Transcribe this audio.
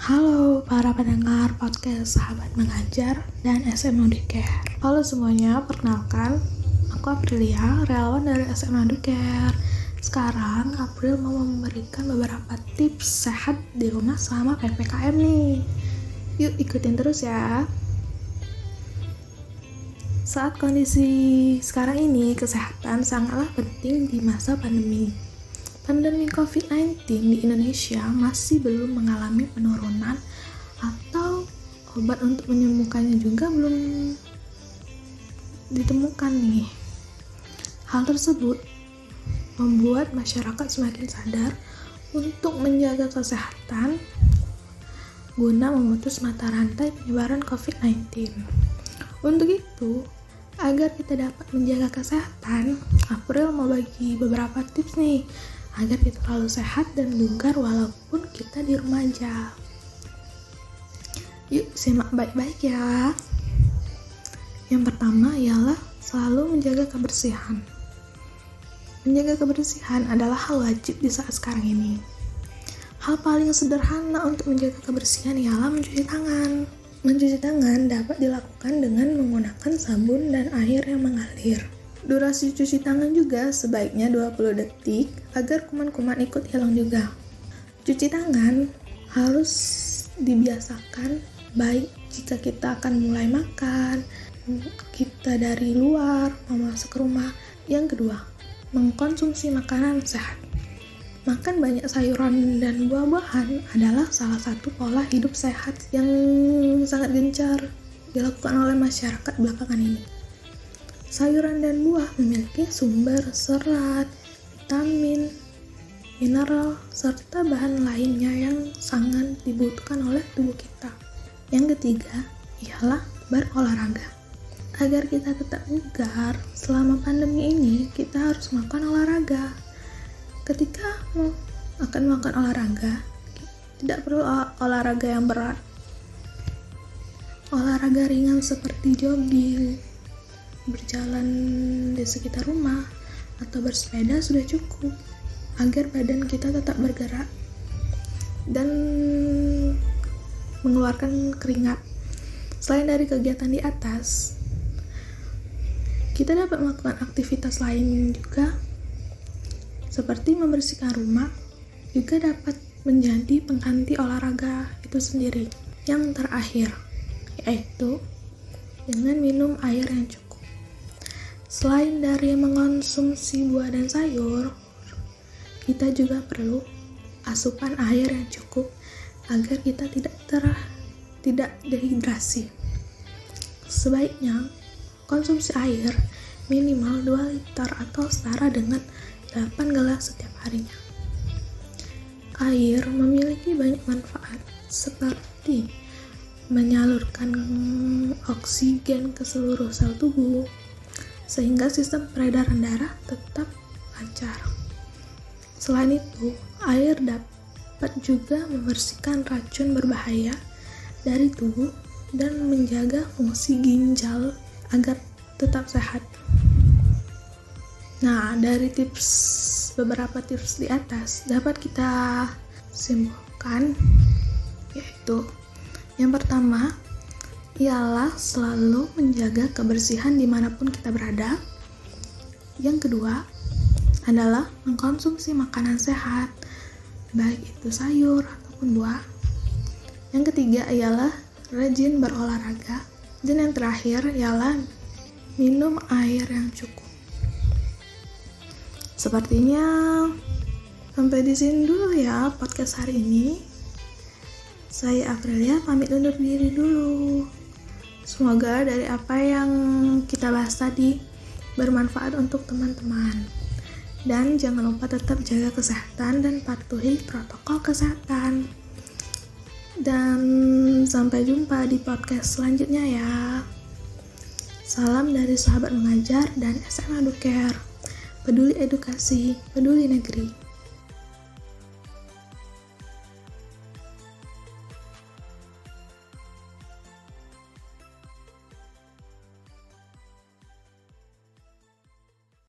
Halo para pendengar podcast Sahabat Mengajar dan SMA Care. Halo semuanya, perkenalkan aku Aprilia, relawan dari SMA Care. Sekarang April mau memberikan beberapa tips sehat di rumah selama PPKM nih. Yuk ikutin terus ya. Saat kondisi sekarang ini, kesehatan sangatlah penting di masa pandemi pandemi COVID-19 di Indonesia masih belum mengalami penurunan atau obat untuk menyembuhkannya juga belum ditemukan nih. Hal tersebut membuat masyarakat semakin sadar untuk menjaga kesehatan guna memutus mata rantai penyebaran COVID-19. Untuk itu, agar kita dapat menjaga kesehatan, April mau bagi beberapa tips nih agar kita selalu sehat dan bugar walaupun kita di rumah aja. Yuk simak baik-baik ya. Yang pertama ialah selalu menjaga kebersihan. Menjaga kebersihan adalah hal wajib di saat sekarang ini. Hal paling sederhana untuk menjaga kebersihan ialah mencuci tangan. Mencuci tangan dapat dilakukan dengan menggunakan sabun dan air yang mengalir. Durasi cuci tangan juga sebaiknya 20 detik agar kuman-kuman ikut hilang juga. Cuci tangan harus dibiasakan baik jika kita akan mulai makan, kita dari luar mau masuk rumah. Yang kedua, mengkonsumsi makanan sehat. Makan banyak sayuran dan buah-buahan adalah salah satu pola hidup sehat yang sangat gencar dilakukan oleh masyarakat belakangan ini. Sayuran dan buah memiliki sumber serat, vitamin, mineral, serta bahan lainnya yang sangat dibutuhkan oleh tubuh kita. Yang ketiga ialah berolahraga. Agar kita tetap bugar selama pandemi ini, kita harus melakukan olahraga. Ketika akan melakukan olahraga, tidak perlu olahraga yang berat. Olahraga ringan seperti jogging, berjalan di sekitar rumah atau bersepeda sudah cukup agar badan kita tetap bergerak dan mengeluarkan keringat. Selain dari kegiatan di atas, kita dapat melakukan aktivitas lain juga seperti membersihkan rumah juga dapat menjadi pengganti olahraga itu sendiri. Yang terakhir yaitu dengan minum air yang cukup. Selain dari mengonsumsi buah dan sayur, kita juga perlu asupan air yang cukup agar kita tidak ter tidak dehidrasi. Sebaiknya konsumsi air minimal 2 liter atau setara dengan 8 gelas setiap harinya. Air memiliki banyak manfaat seperti menyalurkan oksigen ke seluruh sel tubuh, sehingga sistem peredaran darah tetap lancar. Selain itu, air dapat juga membersihkan racun berbahaya dari tubuh dan menjaga fungsi ginjal agar tetap sehat. Nah, dari tips beberapa tips di atas dapat kita simpulkan yaitu yang pertama ialah selalu menjaga kebersihan di mana pun kita berada. Yang kedua adalah mengkonsumsi makanan sehat, baik itu sayur ataupun buah. Yang ketiga ialah rajin berolahraga. Dan yang terakhir ialah minum air yang cukup. Sepertinya sampai di sini dulu ya podcast hari ini. Saya Aprilia pamit undur diri dulu. Semoga dari apa yang kita bahas tadi bermanfaat untuk teman-teman. Dan jangan lupa tetap jaga kesehatan dan patuhi protokol kesehatan. Dan sampai jumpa di podcast selanjutnya ya. Salam dari sahabat mengajar dan SMA Duker. Peduli edukasi, peduli negeri.